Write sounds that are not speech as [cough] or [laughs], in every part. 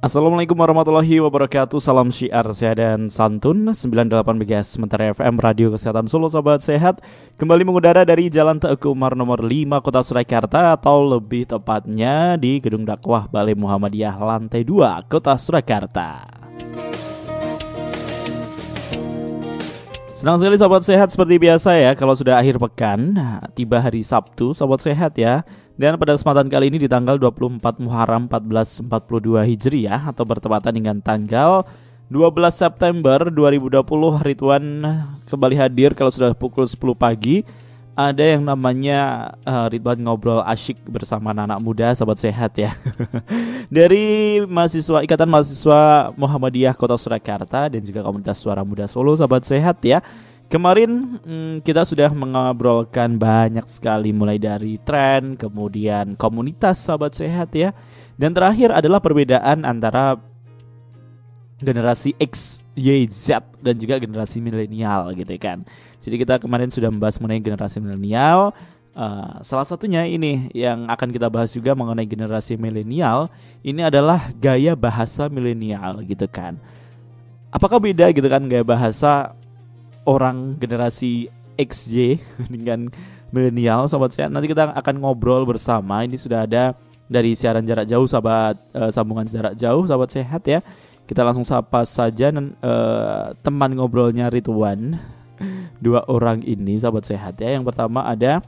Assalamualaikum warahmatullahi wabarakatuh. Salam syiar sehat dan santun. 98 MHz Sementara FM Radio Kesehatan Solo Sobat Sehat. Kembali mengudara dari Jalan Teguh Umar nomor 5 Kota Surakarta Atau lebih tepatnya di Gedung Dakwah Balai Muhammadiyah Lantai 2 Kota Surakarta. Senang sekali Sobat Sehat seperti biasa ya Kalau sudah akhir pekan Tiba hari Sabtu Sobat Sehat ya dan pada kesempatan kali ini di tanggal 24 Muharram 1442 Hijriah atau bertepatan dengan tanggal 12 September 2020 Ridwan kembali hadir kalau sudah pukul 10 pagi. Ada yang namanya uh, Ridwan ngobrol asyik bersama -anak muda sahabat sehat ya. [laughs] Dari mahasiswa Ikatan Mahasiswa Muhammadiyah Kota Surakarta dan juga komunitas Suara Muda Solo sahabat sehat ya Kemarin hmm, kita sudah mengobrolkan banyak sekali mulai dari tren, kemudian komunitas sahabat sehat ya. Dan terakhir adalah perbedaan antara generasi X, Y, Z dan juga generasi milenial gitu kan. Jadi kita kemarin sudah membahas mengenai generasi milenial. Uh, salah satunya ini yang akan kita bahas juga mengenai generasi milenial ini adalah gaya bahasa milenial gitu kan. Apakah beda gitu kan gaya bahasa orang generasi XY [laughs] dengan milenial sahabat saya nanti kita akan ngobrol bersama. Ini sudah ada dari siaran jarak jauh sahabat uh, sambungan jarak jauh sahabat sehat ya. Kita langsung sapa saja uh, teman ngobrolnya Ridwan. [laughs] Dua orang ini sahabat sehat ya. Yang pertama ada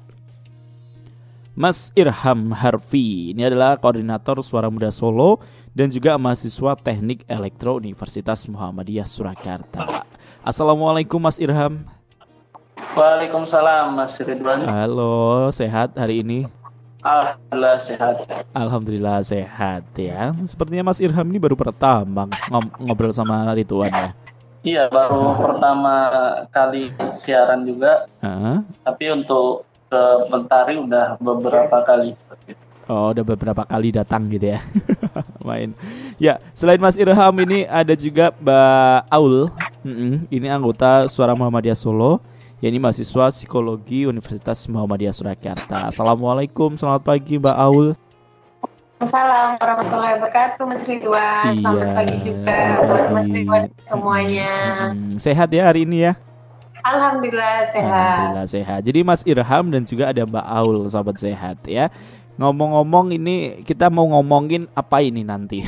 Mas Irham Harfi ini adalah koordinator Suara Muda Solo dan juga mahasiswa Teknik Elektro Universitas Muhammadiyah Surakarta. Assalamualaikum Mas Irham. Waalaikumsalam Mas Ridwan. Halo, sehat hari ini? Alhamdulillah sehat. Alhamdulillah sehat ya. Sepertinya Mas Irham ini baru pertama ngobrol sama Ridwan ya. Iya, baru pertama kali siaran juga. Uh Tapi untuk ke Mentari udah beberapa kali. Oh, udah beberapa kali datang gitu ya. [laughs] Main. Ya, selain Mas Irham ini ada juga Mbak Aul. Mm -mm, ini anggota Suara Muhammadiyah Solo. Ya ini mahasiswa psikologi Universitas Muhammadiyah Surakarta. Assalamualaikum, selamat pagi Mbak Aul. Assalamualaikum warahmatullahi wabarakatuh Mas Ridwan. Iya, selamat pagi juga buat Mas Ridwan semuanya. Hmm, sehat ya hari ini ya? Alhamdulillah sehat. Alhamdulillah sehat. Jadi Mas Irham dan juga ada Mbak Aul, sahabat sehat ya. Ngomong-ngomong ini kita mau ngomongin apa ini nanti?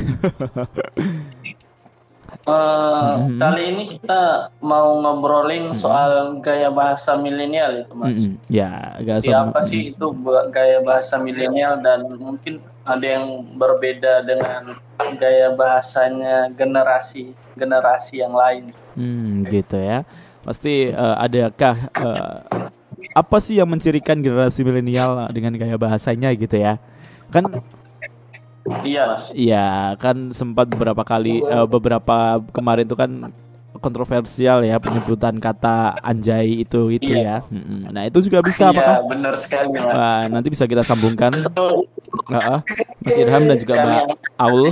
Uh, [laughs] mm-hmm. Kali ini kita mau ngobrolin mm-hmm. soal gaya bahasa milenial itu mas. Mm-hmm. Ya, gaya apa sih itu gaya bahasa milenial dan mungkin ada yang berbeda dengan gaya bahasanya generasi generasi yang lain. Hmm, gitu ya pasti uh, adakah uh, apa sih yang mencirikan generasi milenial dengan gaya bahasanya gitu ya kan Iya, Mas. Iya, kan sempat beberapa kali uh, beberapa kemarin itu kan kontroversial ya penyebutan kata anjay itu itu iya. ya. Nah itu juga bisa iya, benar sekali. Mas. Nah, nanti bisa kita sambungkan. [laughs] Uh, Mas Irham dan juga Mbak Aul.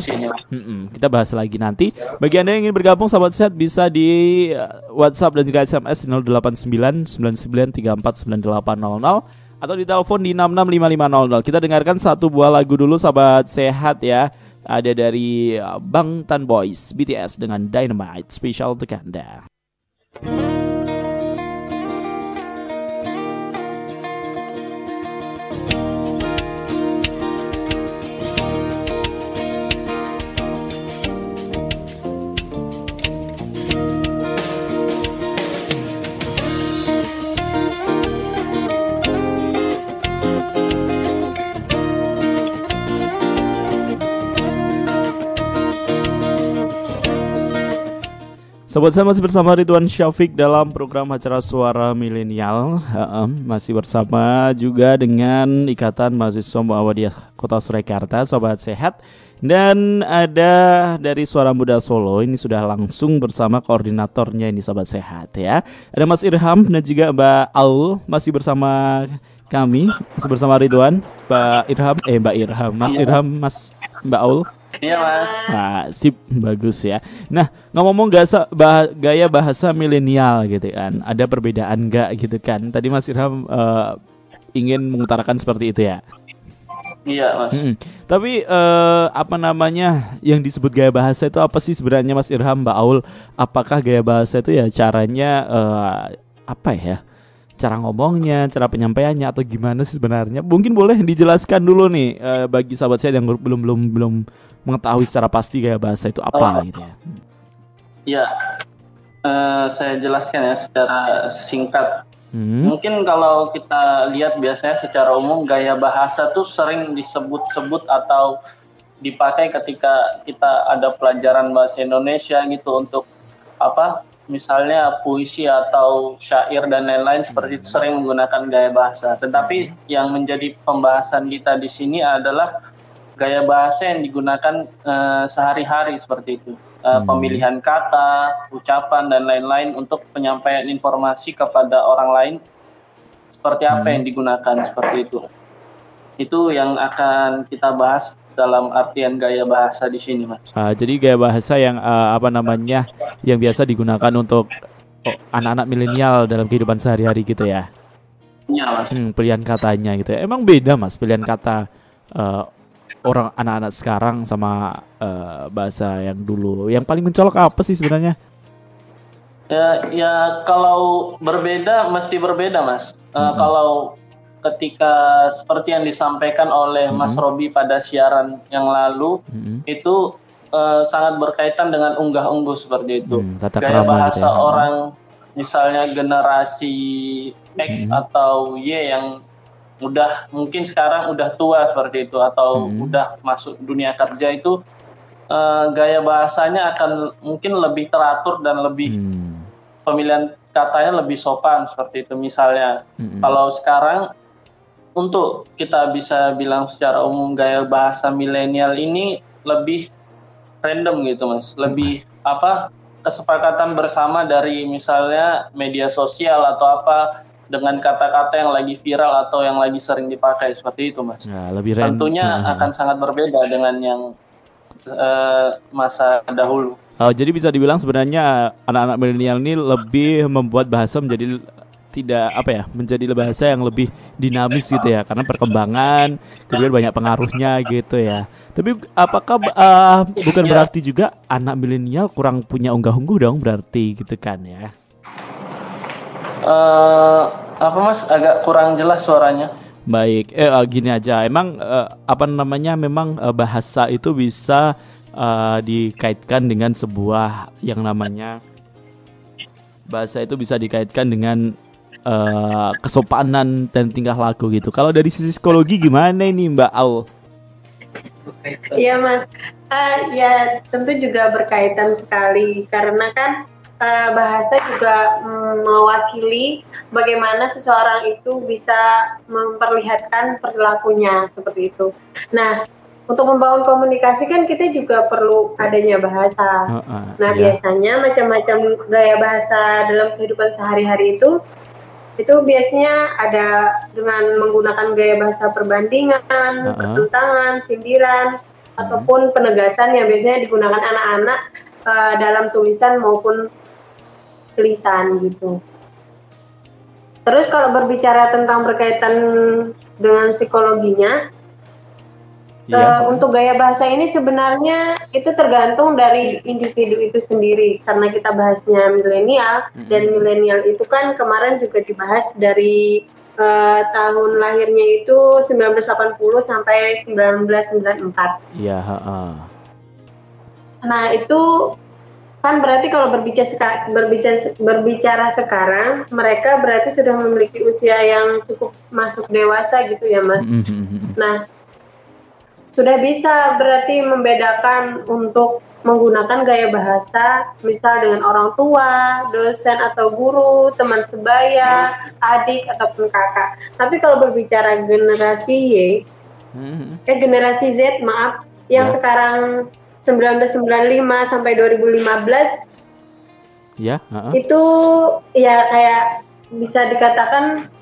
Kita bahas lagi nanti. Bagi anda yang ingin bergabung sahabat sehat bisa di eh, WhatsApp dan juga SMS 089 atau di telepon di 665500. Kita dengarkan satu buah lagu dulu sahabat sehat ya ada dari uh, Bangtan Boys BTS dengan Dynamite spesial untuk Anda. Sobat saya masih bersama Ridwan Syafiq dalam program acara Suara Milenial. Masih bersama juga dengan Ikatan Mahasiswa Muhammadiyah Kota Surakarta, Sobat Sehat. Dan ada dari Suara Muda Solo, ini sudah langsung bersama koordinatornya ini Sobat Sehat ya. Ada Mas Irham dan juga Mbak Aul masih bersama kami, masih bersama Ridwan, Mbak Irham, eh Mbak Irham, Mas iya. Irham, Mas Mbak Aul. Iya mas. Nah, sip, bagus ya. Nah, ngomong-ngomong gaya, bah, gaya bahasa milenial gitu kan, ada perbedaan nggak gitu kan? Tadi Mas Irham uh, ingin mengutarakan seperti itu ya? Iya mas. Hmm. Tapi uh, apa namanya yang disebut gaya bahasa itu apa sih sebenarnya Mas Irham, Mbak Aul? Apakah gaya bahasa itu ya caranya uh, apa ya? Cara ngomongnya, cara penyampaiannya atau gimana sih sebenarnya? Mungkin boleh dijelaskan dulu nih uh, bagi sahabat saya yang belum belum belum mengetahui secara pasti gaya bahasa itu apa oh. gitu ya. Ya, uh, saya jelaskan ya secara singkat Hmm. Mungkin kalau kita lihat biasanya secara umum gaya bahasa tuh sering disebut-sebut atau dipakai ketika kita ada pelajaran bahasa Indonesia gitu untuk apa misalnya puisi atau syair dan lain-lain seperti itu sering menggunakan gaya bahasa. Tetapi yang menjadi pembahasan kita di sini adalah gaya bahasa yang digunakan uh, sehari-hari seperti itu uh, hmm. pemilihan kata, ucapan dan lain-lain untuk penyampaian informasi kepada orang lain seperti apa hmm. yang digunakan seperti itu. Itu yang akan kita bahas dalam artian gaya bahasa di sini, Mas. Uh, jadi gaya bahasa yang uh, apa namanya yang biasa digunakan untuk oh, anak-anak milenial dalam kehidupan sehari-hari gitu ya. Iya, Mas. Hmm, pilihan katanya gitu ya. Emang beda, Mas, pilihan kata uh, orang anak-anak sekarang sama uh, bahasa yang dulu. Yang paling mencolok apa sih sebenarnya? Ya, ya kalau berbeda mesti berbeda, Mas. Uh, mm -hmm. Kalau ketika seperti yang disampaikan oleh mm -hmm. Mas Robi pada siaran yang lalu, mm -hmm. itu uh, sangat berkaitan dengan unggah-ungguh seperti itu. Mm, Gaya bahasa gitu ya. orang, misalnya generasi X mm -hmm. atau Y yang udah mungkin sekarang udah tua seperti itu atau hmm. udah masuk dunia kerja itu uh, gaya bahasanya akan mungkin lebih teratur dan lebih hmm. pemilihan katanya lebih sopan seperti itu misalnya hmm. kalau sekarang untuk kita bisa bilang secara umum gaya bahasa milenial ini lebih random gitu mas lebih hmm. apa kesepakatan bersama dari misalnya media sosial atau apa dengan kata-kata yang lagi viral atau yang lagi sering dipakai seperti itu, Mas. Ya, lebih Tentunya hmm. akan sangat berbeda dengan yang uh, masa dahulu. Oh, jadi bisa dibilang sebenarnya anak-anak milenial ini lebih membuat bahasa menjadi tidak apa ya menjadi bahasa yang lebih dinamis gitu ya karena perkembangan kemudian banyak pengaruhnya gitu ya. Tapi apakah uh, bukan berarti juga anak milenial kurang punya unggah-ungguh dong berarti gitu kan ya? Uh, apa mas? Agak kurang jelas suaranya. Baik. Eh uh, gini aja. Emang uh, apa namanya memang uh, bahasa itu bisa uh, dikaitkan dengan sebuah yang namanya bahasa itu bisa dikaitkan dengan uh, kesopanan dan tingkah laku gitu kalau dari sisi psikologi gimana ini mbak Al Iya mas, uh, ya tentu juga berkaitan sekali karena kan uh, bahasa juga um, mewakili bagaimana seseorang itu bisa memperlihatkan perilakunya seperti itu. Nah, untuk membangun komunikasi kan kita juga perlu adanya bahasa. Uh, uh, nah, yeah. biasanya macam-macam gaya bahasa dalam kehidupan sehari-hari itu itu biasanya ada dengan menggunakan gaya bahasa perbandingan, uh, uh. pertentangan, sindiran, ataupun penegasan yang biasanya digunakan anak-anak uh, dalam tulisan maupun tulisan gitu. Terus kalau berbicara tentang berkaitan dengan psikologinya, iya. uh, untuk gaya bahasa ini sebenarnya itu tergantung dari individu itu sendiri karena kita bahasnya milenial mm-hmm. dan milenial itu kan kemarin juga dibahas dari uh, tahun lahirnya itu 1980 sampai 1994. Iya. Uh. Nah itu kan berarti kalau berbicara berbicara berbicara sekarang mereka berarti sudah memiliki usia yang cukup masuk dewasa gitu ya mas. Mm-hmm. Nah sudah bisa berarti membedakan untuk menggunakan gaya bahasa misal dengan orang tua, dosen atau guru, teman sebaya, adik ataupun kakak. Tapi kalau berbicara generasi Y, mm-hmm. eh generasi Z maaf, yang yeah. sekarang 1995 sampai 2015 ya uh -uh. itu ya kayak bisa dikatakan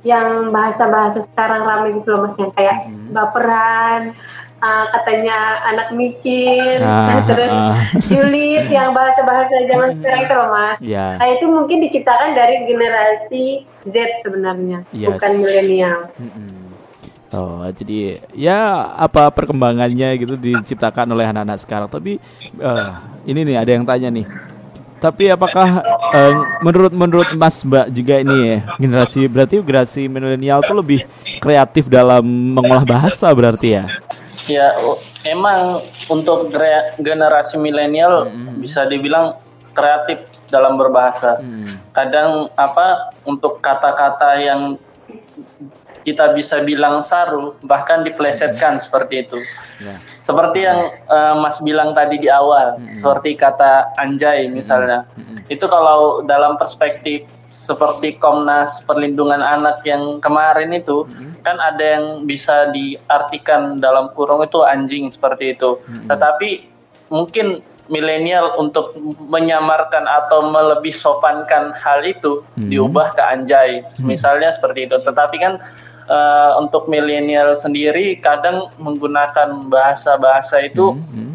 yang bahasa-bahasa sekarang ramai gitu loh mas yang kayak hmm. baperan uh, katanya anak micin ah, terus uh. [laughs] julid yang bahasa-bahasa zaman sekarang itu loh mas yeah. nah itu mungkin diciptakan dari generasi Z sebenarnya yes. bukan milenial mm -mm. Oh, jadi ya apa perkembangannya gitu diciptakan oleh anak-anak sekarang. Tapi uh, ini nih ada yang tanya nih. Tapi apakah uh, menurut menurut Mas Mbak juga ini ya generasi berarti generasi milenial tuh lebih kreatif dalam mengolah bahasa berarti ya? Ya, emang untuk generasi milenial hmm. bisa dibilang kreatif dalam berbahasa. Hmm. Kadang apa untuk kata-kata yang kita bisa bilang saru bahkan diplesetkan hmm. seperti itu. Ya. Seperti yang uh, Mas bilang tadi di awal, hmm. seperti kata anjay misalnya. Hmm. Itu kalau dalam perspektif seperti Komnas Perlindungan Anak yang kemarin itu hmm. kan ada yang bisa diartikan dalam kurung itu anjing seperti itu. Hmm. Tetapi mungkin milenial untuk menyamarkan atau melebih sopankan hal itu hmm. diubah ke anjay. Hmm. Misalnya seperti itu. Tetapi kan uh, untuk milenial sendiri kadang menggunakan bahasa-bahasa itu hmm, hmm.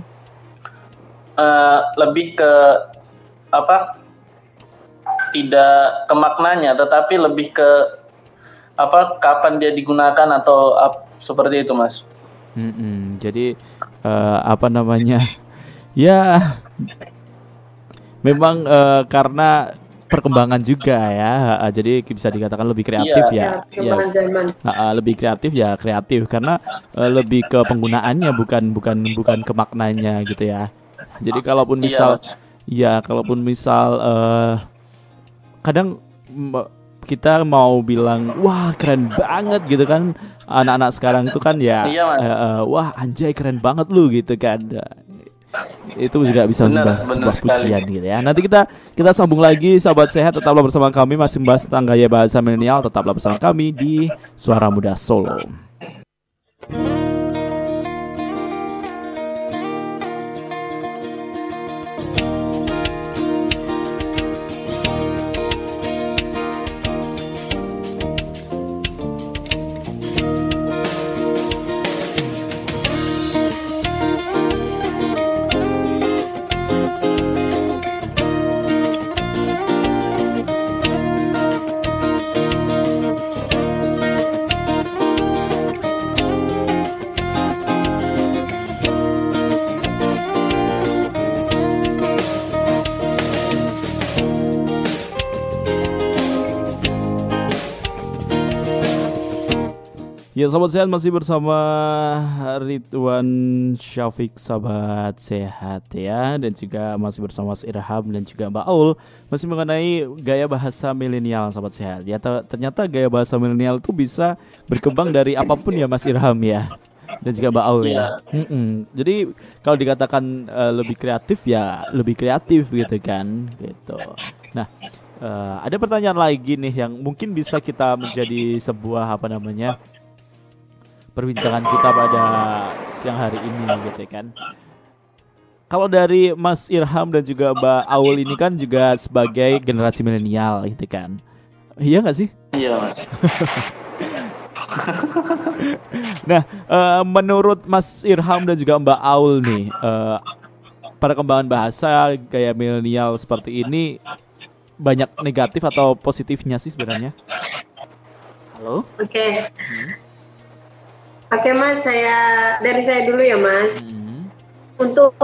Uh, lebih ke apa tidak ke maknanya tetapi lebih ke apa kapan dia digunakan atau ap, seperti itu mas hmm, hmm. jadi uh, apa namanya [laughs] ya memang uh, karena perkembangan juga ya. Jadi bisa dikatakan lebih kreatif iya, ya. Ya, ya. lebih kreatif ya kreatif karena uh, lebih ke penggunaannya bukan bukan bukan ke maknanya gitu ya. Jadi kalaupun iya, misal ya kalaupun misal uh, kadang kita mau bilang wah keren banget gitu kan anak-anak sekarang itu kan ya iya, uh, uh, wah anjay keren banget lu gitu kan itu juga bisa benar, sebuah, benar sebuah pujian gitu ya. Nanti kita kita sambung lagi sahabat sehat tetaplah bersama kami masih membahas tentang gaya bahasa milenial tetaplah bersama kami di Suara Muda Solo. Ya sahabat sehat masih bersama Ridwan Syafiq sahabat sehat ya dan juga masih bersama Mas Irham dan juga Mbak Aul masih mengenai gaya bahasa milenial sahabat sehat. Ya ternyata gaya bahasa milenial itu bisa berkembang dari apa pun ya Mas Irham ya dan juga Mbak Aul ya. Mm -mm. Jadi kalau dikatakan uh, lebih kreatif ya lebih kreatif gitu kan gitu. Nah uh, ada pertanyaan lagi nih yang mungkin bisa kita menjadi sebuah apa namanya perbincangan kita pada siang hari ini gitu ya kan. Kalau dari Mas Irham dan juga Mbak Aul ini kan juga sebagai generasi milenial gitu kan. Iya gak sih? Iya mas. [laughs] nah, uh, menurut Mas Irham dan juga Mbak Aul nih, uh, perkembangan bahasa gaya milenial seperti ini banyak negatif atau positifnya sih sebenarnya? Halo? Oke. Okay. Hmm. Oke mas, saya dari saya dulu ya mas. Hmm. Untuk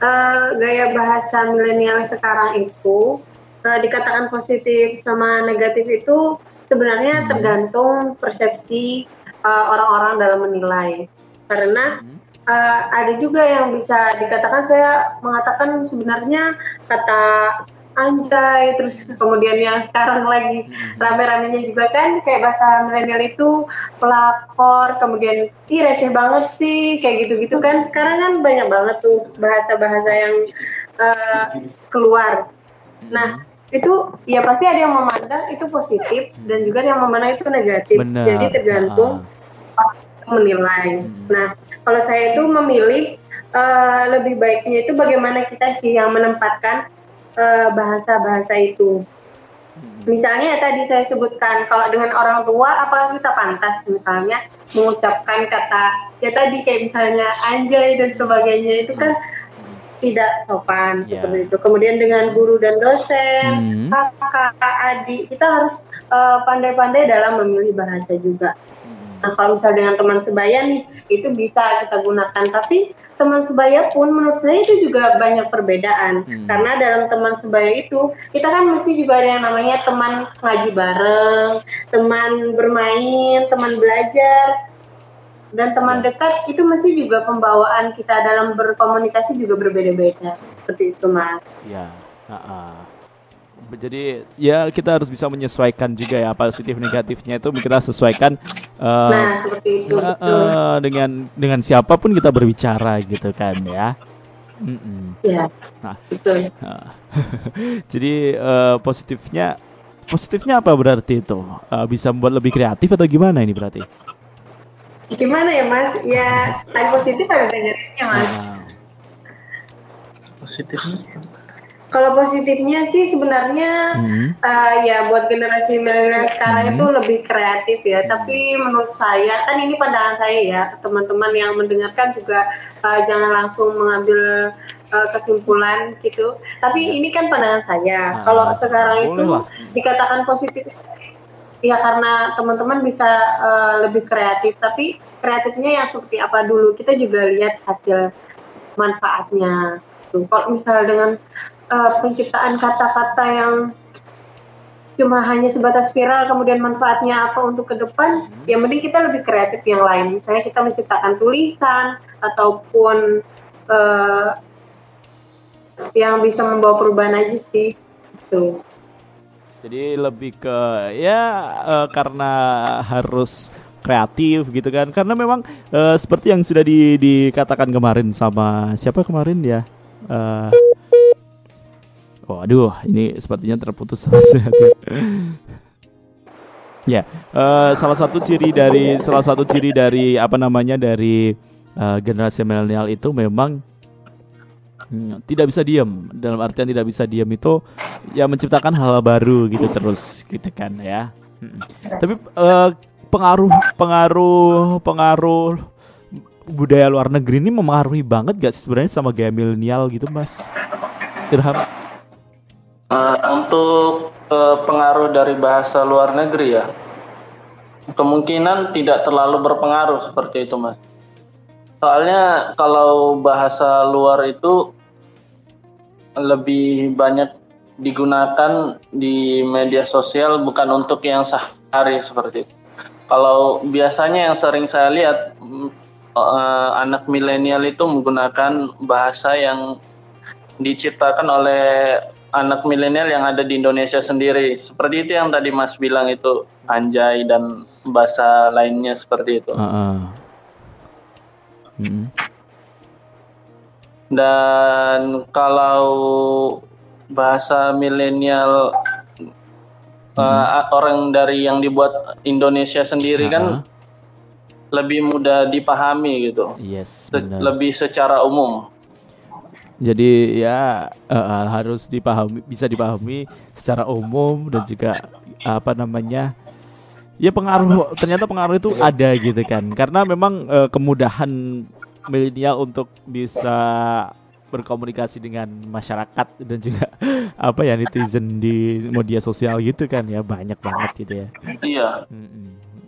uh, gaya bahasa milenial sekarang itu uh, dikatakan positif sama negatif itu sebenarnya hmm. tergantung persepsi eh, orang-orang uh, dalam menilai. Karena hmm. uh, ada juga yang bisa dikatakan saya mengatakan sebenarnya kata anjay terus kemudian yang sekarang lagi hmm. rame-ramenya juga kan kayak bahasa milenial itu pelakor kemudian ih receh banget sih kayak gitu-gitu kan sekarang kan banyak banget tuh bahasa-bahasa yang uh, keluar nah itu ya pasti ada yang memandang itu positif dan juga yang memandang itu negatif Bener. jadi tergantung uh. menilai hmm. nah kalau saya itu memilih uh, lebih baiknya itu bagaimana kita sih yang menempatkan bahasa-bahasa uh, itu. Hmm. Misalnya ya tadi saya sebutkan kalau dengan orang tua apakah kita pantas misalnya mengucapkan kata ya tadi kayak misalnya anjay dan sebagainya itu kan hmm. tidak sopan yeah. seperti itu. Kemudian dengan guru dan dosen, hmm. kakak, adik, kita harus pandai eh, pandai-pandai dalam memilih bahasa juga. Nah kalau misal dengan teman sebaya nih itu bisa kita gunakan. Tapi teman sebaya pun menurut saya itu juga banyak perbedaan hmm. karena dalam teman sebaya itu kita kan mesti juga ada yang namanya teman ngaji bareng, teman bermain, teman belajar dan teman dekat itu mesti juga pembawaan kita dalam berkomunikasi juga berbeda-beda seperti itu mas. Ya. Uh -uh. Jadi ya kita harus bisa menyesuaikan juga ya positif negatifnya itu kita sesuaikan uh, nah, seperti itu, uh, uh, dengan dengan siapa pun kita berbicara gitu kan ya. Mm -mm. Ya. Nah, betul. Uh, [laughs] jadi uh, positifnya positifnya apa berarti itu? Uh, bisa membuat lebih kreatif atau gimana ini berarti? Gimana ya Mas? Ya, positif ada negatifnya Mas. Uh, positifnya kalau positifnya sih sebenarnya hmm. uh, ya buat generasi milenial sekarang hmm. itu lebih kreatif ya. Tapi menurut saya kan ini pandangan saya ya, teman-teman yang mendengarkan juga uh, jangan langsung mengambil uh, kesimpulan gitu. Tapi ya. ini kan pandangan saya. Nah, Kalau sekarang itu lah. dikatakan positif ya karena teman-teman bisa uh, lebih kreatif. Tapi kreatifnya yang seperti apa dulu kita juga lihat hasil manfaatnya. Kalau misal dengan uh, penciptaan kata-kata yang cuma hanya sebatas viral kemudian manfaatnya apa untuk ke depan hmm. ya mending kita lebih kreatif yang lain. Misalnya kita menciptakan tulisan ataupun uh, yang bisa membawa perubahan aja sih itu jadi lebih ke ya uh, karena harus kreatif gitu kan. Karena memang uh, seperti yang sudah di, dikatakan kemarin sama siapa kemarin ya? Uh, Oh, aduh, ini sepertinya terputus [laughs] Ya, uh, salah satu ciri dari salah satu ciri dari apa namanya dari uh, generasi milenial itu memang hmm, tidak bisa diam. Dalam artian tidak bisa diam itu ya menciptakan hal, baru gitu terus gitu kan ya. Hmm. Tapi uh, pengaruh pengaruh pengaruh budaya luar negeri ini memengaruhi banget gak sebenarnya sama gaya milenial gitu, Mas? Irham. Uh, untuk uh, pengaruh dari bahasa luar negeri ya, kemungkinan tidak terlalu berpengaruh seperti itu mas. Soalnya kalau bahasa luar itu lebih banyak digunakan di media sosial bukan untuk yang sehari seperti itu. Kalau biasanya yang sering saya lihat uh, anak milenial itu menggunakan bahasa yang diciptakan oleh anak milenial yang ada di Indonesia sendiri. Seperti itu yang tadi Mas bilang itu anjay dan bahasa lainnya seperti itu. Uh -uh. Hmm. Dan kalau bahasa milenial hmm. uh, orang dari yang dibuat Indonesia sendiri uh -huh. kan lebih mudah dipahami gitu. Yes. Lebih secara umum. Jadi ya uh, harus dipahami, bisa dipahami secara umum dan juga apa namanya ya pengaruh ternyata pengaruh itu ada gitu kan karena memang uh, kemudahan milenial untuk bisa berkomunikasi dengan masyarakat dan juga [laughs] apa ya netizen di media sosial gitu kan ya banyak banget gitu ya. Iya.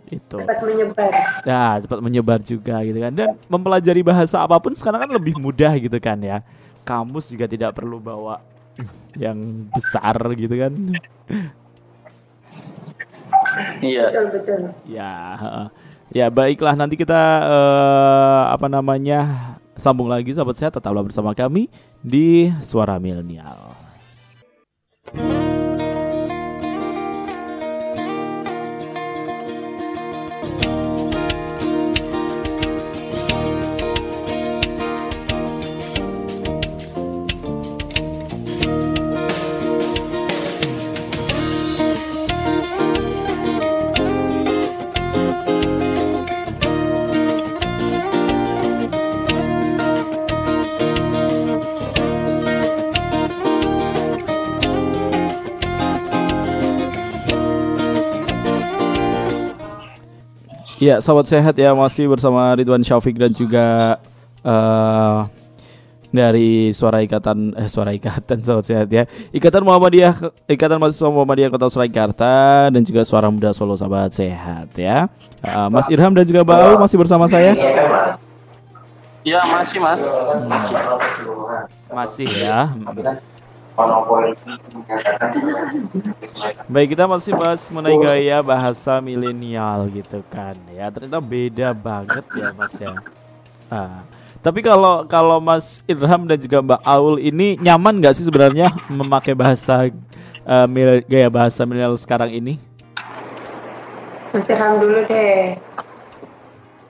itu cepat menyebar. Ya, cepat menyebar juga gitu kan. Dan mempelajari bahasa apa pun sekarang kan lebih mudah gitu kan ya kamus juga tidak perlu bawa yang besar gitu kan. Iya. Betul betul. Ya, ya baiklah nanti kita uh, apa namanya sambung lagi sahabat saya tetaplah bersama kami di Suara Milenial. Ya, sahabat sehat ya masih bersama Ridwan Syafiq dan juga uh, dari suara ikatan eh suara ikatan [laughs] sobat sehat ya. Ikatan Muhammadiyah ikatan mahasiswa Muhammadiyah Kota Surakarta dan juga suara muda Solo sahabat sehat ya. Uh, Mas Irham dan juga Aul masih bersama saya? Ya masih Mas. Masih. Masih ya Baik kita masih bahas mengenai gaya bahasa milenial gitu kan ya ternyata beda banget ya Mas ya. Ah, tapi kalau kalau Mas Irham dan juga Mbak Aul ini nyaman nggak sih sebenarnya memakai bahasa uh, gaya bahasa milenial sekarang ini? Mas Irham dulu deh.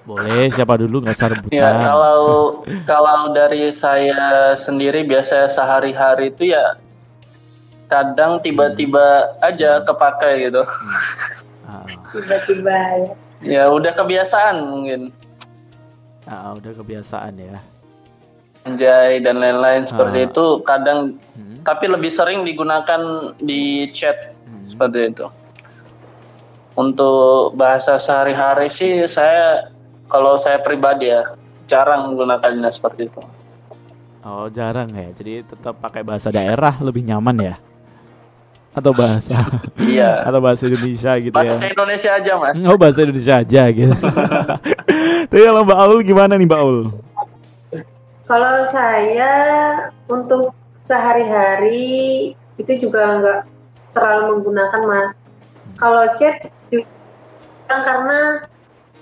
Boleh, siapa dulu nggak usah rebutan. Ya, kalau [laughs] kalau dari saya sendiri biasa sehari-hari itu ya kadang tiba-tiba aja kepakai gitu. Hmm. Tiba-tiba ya. Ya udah kebiasaan mungkin. Ah, udah kebiasaan ya. Anjay dan lain-lain seperti ah. itu kadang hmm. tapi lebih sering digunakan di chat hmm. seperti itu. Untuk bahasa sehari-hari sih saya kalau saya pribadi ya jarang menggunakannya seperti itu. Oh jarang ya, jadi tetap pakai bahasa daerah lebih nyaman ya? Atau bahasa? [laughs] iya. Atau bahasa Indonesia gitu bahasa ya? Bahasa Indonesia aja mas. Oh bahasa Indonesia aja gitu. [laughs] Tapi kalau Mbak Aul gimana nih Mbak Aul? Kalau saya untuk sehari-hari itu juga nggak terlalu menggunakan mas. Kalau chat juga karena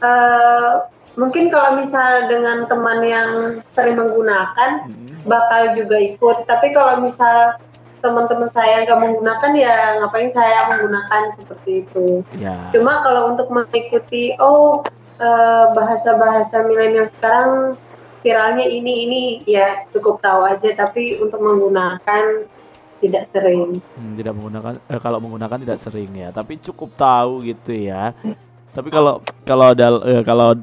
uh, mungkin kalau misal dengan teman yang sering menggunakan hmm. bakal juga ikut. Tapi kalau misal teman-teman saya nggak menggunakan ya ngapain saya menggunakan seperti itu. Ya. cuma kalau untuk mengikuti oh eh, bahasa-bahasa milenial sekarang viralnya ini ini ya cukup tahu aja. Tapi untuk menggunakan tidak sering. Hmm, tidak menggunakan eh, kalau menggunakan tidak sering ya. Tapi cukup tahu gitu ya. Tapi kalau kalau ada eh, kalau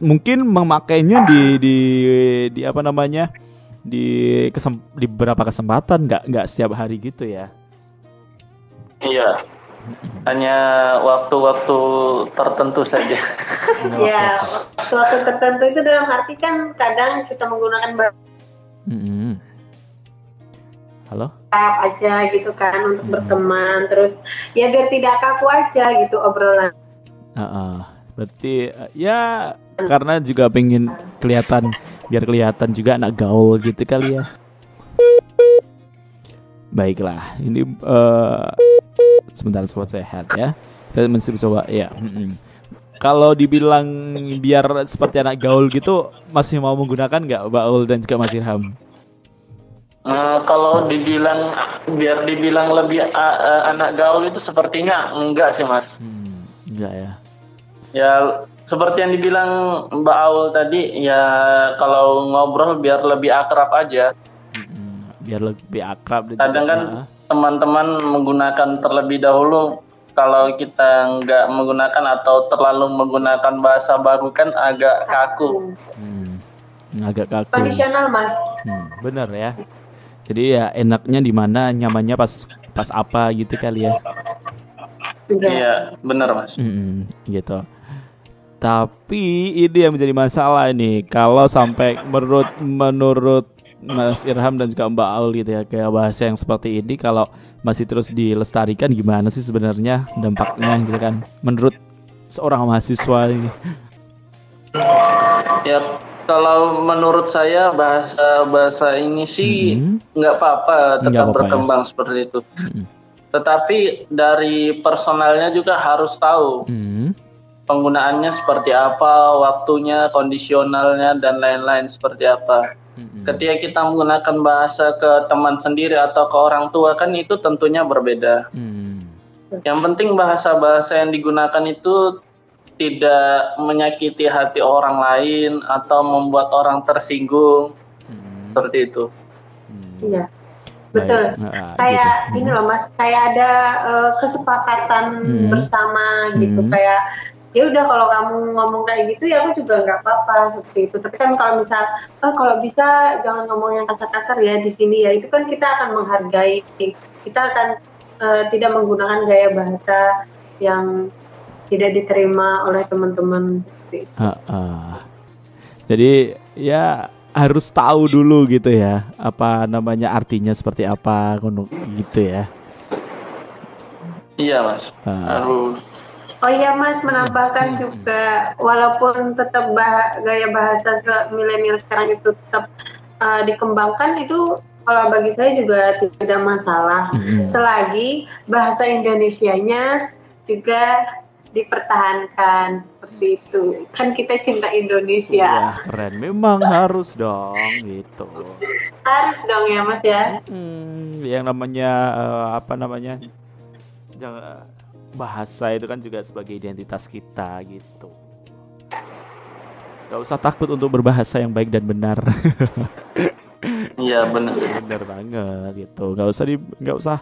mungkin memakainya di di di apa namanya di kesem, di beberapa kesempatan nggak nggak setiap hari gitu ya iya hanya waktu-waktu tertentu saja [laughs] ya waktu-waktu tertentu itu dalam arti kan kadang kita menggunakan mm-hmm. halo aja gitu kan untuk mm-hmm. berteman terus ya biar tidak kaku aja gitu obrolan uh -uh. berarti ya karena juga pengen kelihatan biar kelihatan juga anak gaul gitu kali ya. Baiklah, ini uh, sebentar sobat sehat ya. Kita masih coba ya. Kalau dibilang biar seperti anak gaul gitu, masih mau menggunakan nggak Baul dan juga Mas Irham? Uh, kalau dibilang biar dibilang lebih uh, uh, anak gaul itu sepertinya enggak sih mas. Hmm, enggak ya. Ya seperti yang dibilang Mbak Aul tadi ya kalau ngobrol biar lebih akrab aja. Biar lebih akrab kadang kan teman-teman menggunakan terlebih dahulu. Kalau kita nggak menggunakan atau terlalu menggunakan bahasa baru kan agak kaku. Hmm. agak kaku. Kondisional mas. Hmm, bener ya. Jadi ya enaknya di mana nyamannya pas pas apa gitu kali ya. Iya bener mas. Hmm, gitu tapi ini yang menjadi masalah ini kalau sampai menurut menurut Mas Irham dan juga Mbak Aul gitu ya kayak bahasa yang seperti ini kalau masih terus dilestarikan gimana sih sebenarnya dampaknya gitu kan menurut seorang mahasiswa ini? Ya kalau menurut saya bahasa bahasa ini sih mm-hmm. nggak mm-hmm. apa-apa tetap apa -apa, berkembang ya? seperti itu. Mm-hmm. Tetapi dari personalnya juga harus tahu. Mm-hmm penggunaannya seperti apa, waktunya, kondisionalnya dan lain-lain seperti apa. hmm Ketika kita menggunakan bahasa ke teman sendiri atau ke orang tua kan itu tentunya berbeda. hmm Yang penting bahasa-bahasa yang digunakan itu tidak menyakiti hati orang lain atau membuat orang tersinggung. hmm Seperti itu. Iya. Betul. Nah, kayak gitu. ini loh Mas, kayak ada uh, kesepakatan hmm. bersama gitu hmm. kayak ya udah kalau kamu ngomong kayak gitu ya aku juga nggak apa-apa seperti itu tapi kan kalau misal oh, kalau bisa jangan ngomong yang kasar-kasar ya di sini ya itu kan kita akan menghargai kita akan uh, tidak menggunakan gaya bahasa yang tidak diterima oleh teman-teman seperti itu. Uh, uh. Jadi ya harus tahu dulu gitu ya apa namanya artinya seperti apa gitu ya iya mas Ah. harus Oh iya Mas, menambahkan juga walaupun tetap bah- gaya bahasa milenial sekarang itu tetap uh, dikembangkan itu kalau bagi saya juga tidak masalah. Mm-mm. Selagi bahasa Indonesianya juga dipertahankan seperti itu. Kan kita cinta Indonesia. Wah, keren memang harus dong gitu Harus dong ya Mas ya. Hmm, yang namanya eh, apa namanya jangan bahasa itu kan juga sebagai identitas kita gitu. Gak usah takut untuk berbahasa yang baik dan benar. [laughs] Iya benar. Benar banget gitu. Gak usah di nggak usah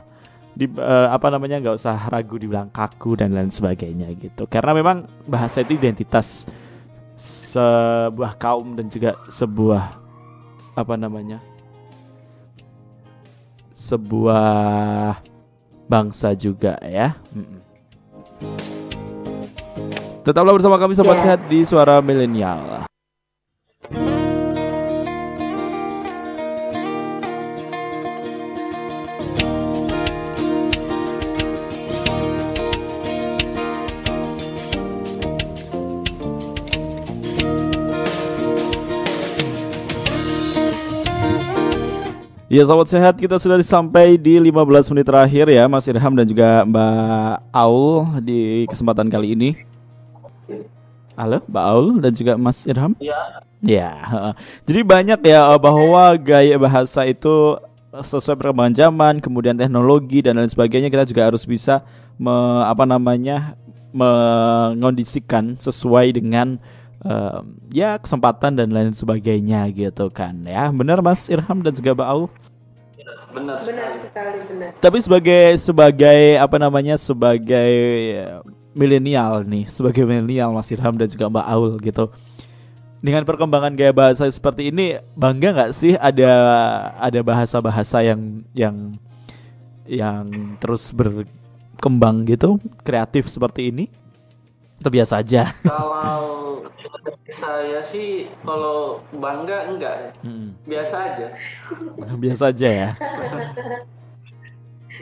di eh, apa namanya nggak usah ragu dibilang kaku dan lain sebagainya gitu. Karena memang bahasa itu identitas sebuah kaum dan juga sebuah apa namanya sebuah bangsa juga ya. Mm-mm. Tetaplah bersama kami sobat Ya. sehat di suara milenial Ya sahabat sehat kita sudah sampai di 15 menit terakhir ya Mas Irham dan juga Mbak Aul di kesempatan kali ini Halo Mbak Aul dan juga Mas Irham? Iya. Ya jadi banyak ya eh, bahwa gaya bahasa itu sesuai perkembangan zaman kemudian teknologi dan lain sebagainya kita juga harus bisa me- apa namanya mengondisikan sesuai dengan em, ya kesempatan dan lain sebagainya gitu kan ya. Benar Mas Irham dan juga Mbak Aul benar Benar sekali. sekali benar. tapi sebagai sebagai apa namanya sebagai eh, milenial nih sebagai milenial Mas Irham dan juga Mbak Aul gitu dengan perkembangan gaya bahasa seperti ini bangga nggak sih ada ada bahasa-bahasa yang yang yang terus berkembang gitu kreatif seperti ini atau biasa aja. Kalau saya sih kalau bangga enggak ya. Hmm, biasa aja. [laughs] Biasa aja ya.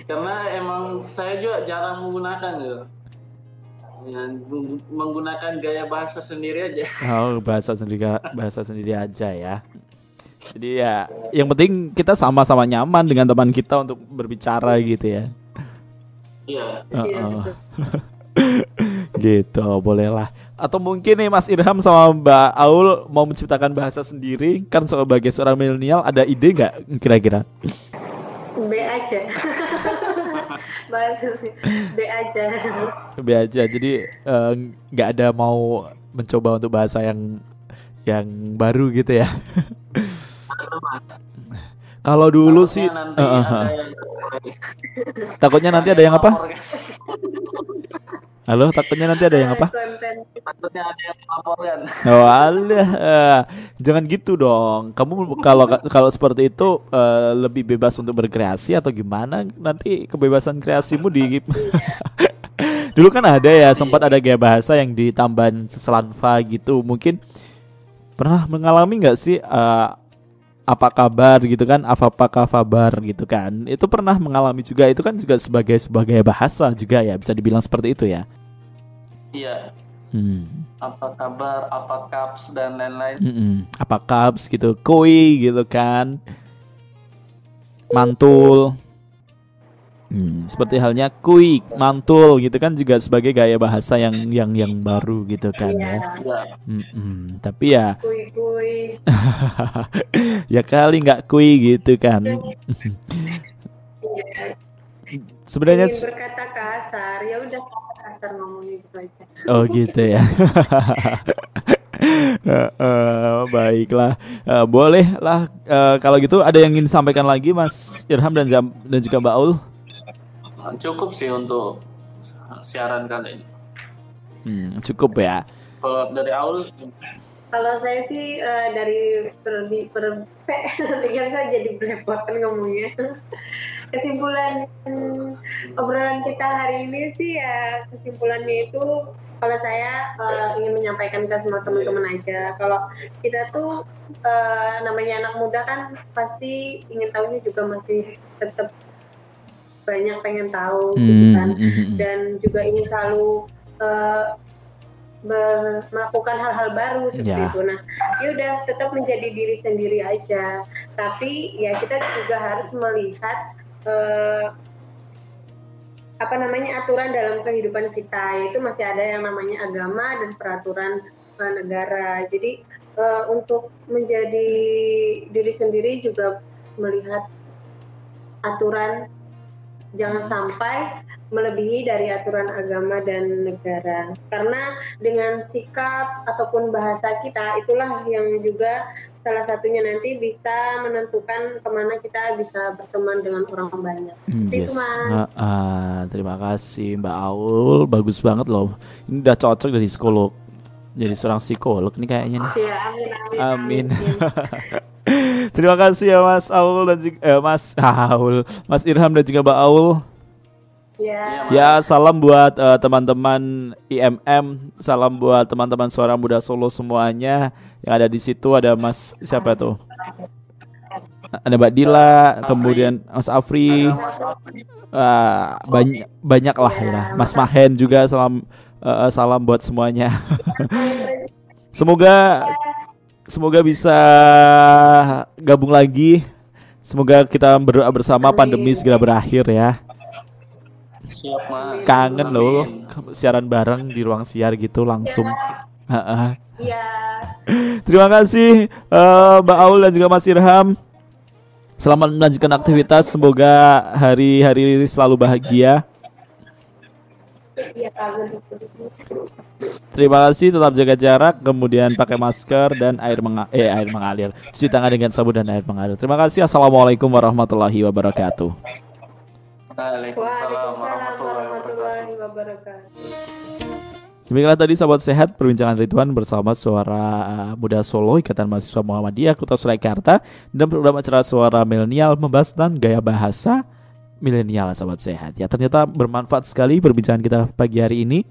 Karena emang saya juga jarang menggunakan gitu. Ya, meng- menggunakan gaya bahasa sendiri aja. Oh bahasa sendiri bahasa sendiri aja ya. Jadi ya yang penting kita sama-sama nyaman dengan teman kita untuk berbicara gitu ya. Iya betul. [laughs] gitu bolehlah atau mungkin nih Mas Irham sama Mbak Aul mau menciptakan bahasa sendiri kan sebagai seorang milenial ada ide nggak kira-kira B aja. [laughs] Bahasa sih. B aja. B aja jadi eh, nggak ada mau mencoba untuk bahasa yang yang baru gitu ya kalau dulu sih Takutnya nanti eh, eh, ada eh. yang takutnya nanti ada yang apa [laughs] halo takutnya nanti ada yang apa takutnya ada yang melaporkan Oh alah, jangan gitu dong. Kamu kalau kalau seperti itu eh, lebih bebas untuk berkreasi atau gimana? Nanti kebebasan kreasimu di Dulu kan ada ya sempat ada gaya bahasa yang di Tamban Seselanfa gitu. Mungkin pernah mengalami nggak sih eh, apa kabar gitu kan? Apa apa kabar gitu kan? Itu pernah mengalami juga. Itu kan juga sebagai sebagai bahasa juga ya bisa dibilang seperti itu ya. Iya Hmm. apa kabar apa kaps dan lain-lain Mm-mm. Apa cups gitu, koi gitu kan, mantul. Hmm, seperti halnya kui, mantul gitu kan juga sebagai gaya bahasa yang yang yang baru gitu kan ya. Iya. iya Mm-mm. Tapi ya Kui kui. [laughs] ya kali nggak kui gitu kan. Iya. [laughs] Sebenarnya berkata kasar, ya udah kasar ngomongnya gitu aja. Oh gitu ya. [laughs] Eh, eh, baiklah, Eh, boleh lah eh, kalau gitu ada yang ingin disampaikan lagi Mas Irham dan Jam dan juga Mbak Aul. cukup sih untuk siaran kali ini Hmm, cukup ya. kalau dari awal Kalau saya sih eh, dari per, di, per kan saya jadi belepotan ngomongnya. Kesimpulan obrolan kita hari ini sih ya kesimpulannya itu kalau saya uh, ingin menyampaikan ke semua teman-teman aja kalau kita tuh uh, namanya anak muda kan pasti ingin tahunya juga masih tetap banyak pengen tahu gitu hmm, gitu kan hmm, hmm. dan juga ingin selalu uh, ber, melakukan hal-hal baru seperti yeah. itu. Nah, ya udah tetap menjadi diri sendiri aja. Tapi ya kita juga harus melihat uh, apa namanya aturan dalam kehidupan kita yaitu masih ada yang namanya agama dan peraturan uh, negara. Jadi uh, untuk menjadi diri sendiri juga melihat aturan jangan sampai melebihi dari aturan agama dan negara. Karena dengan sikap ataupun bahasa kita itulah yang juga salah satunya nanti bisa menentukan ke mana kita bisa berteman dengan orang banyak. Hmm, yes. Itu Uh, uh, terima kasih Mbak Aul, bagus banget loh. Ini udah cocok dari psikolog. Jadi seorang psikolog nih kayaknya nih. Ya, amin amin. Amin. amin. [laughs] terima kasih ya Mas Aul dan juga eh, Mas Aul, Mas Irham dan juga Mbak Aul. Ya. ya, salam buat uh, teman-teman IMM, salam buat teman-teman suara muda Solo semuanya yang ada di situ. Ada Mas siapa tuh? Ada Mbak Dila, kemudian Mas Afri, uh, banyak banyak lah ya. Mas Mahen juga salam uh, salam buat semuanya. [laughs] semoga semoga bisa gabung lagi. Semoga kita berdoa bersama pandemi segera berakhir ya. Siap, Mas. Kangen loh siaran bareng di ruang siar gitu langsung. Iya. [laughs] Terima kasih uh, Mbak Aul dan juga Mas Irham. Selamat melanjutkan aktivitas. Semoga hari-hari selalu bahagia. Terima kasih, tetap jaga jarak, kemudian pakai masker dan air menga eh air mengalir. Cuci tangan dengan sabun dan air mengalir. Terima kasih. Assalamualaikum warahmatullahi wabarakatuh. Waalaikumsalam warahmatullahi wabarakatuh. Demikianlah tadi sahabat sehat perbincangan Ridwan bersama suara uh, muda Solo Ikatan Mahasiswa Muhammadiyah Kota Surakarta dan program acara suara milenial membahas tentang gaya bahasa milenial sahabat sehat. Ya ternyata bermanfaat sekali perbincangan kita pagi hari ini.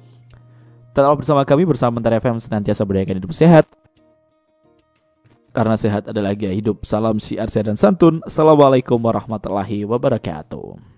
Tetap bersama kami bersama Mentari FM senantiasa berdayakan hidup sehat. Karena sehat adalah gaya hidup. Salam siar sehat dan santun. Assalamualaikum warahmatullahi wabarakatuh.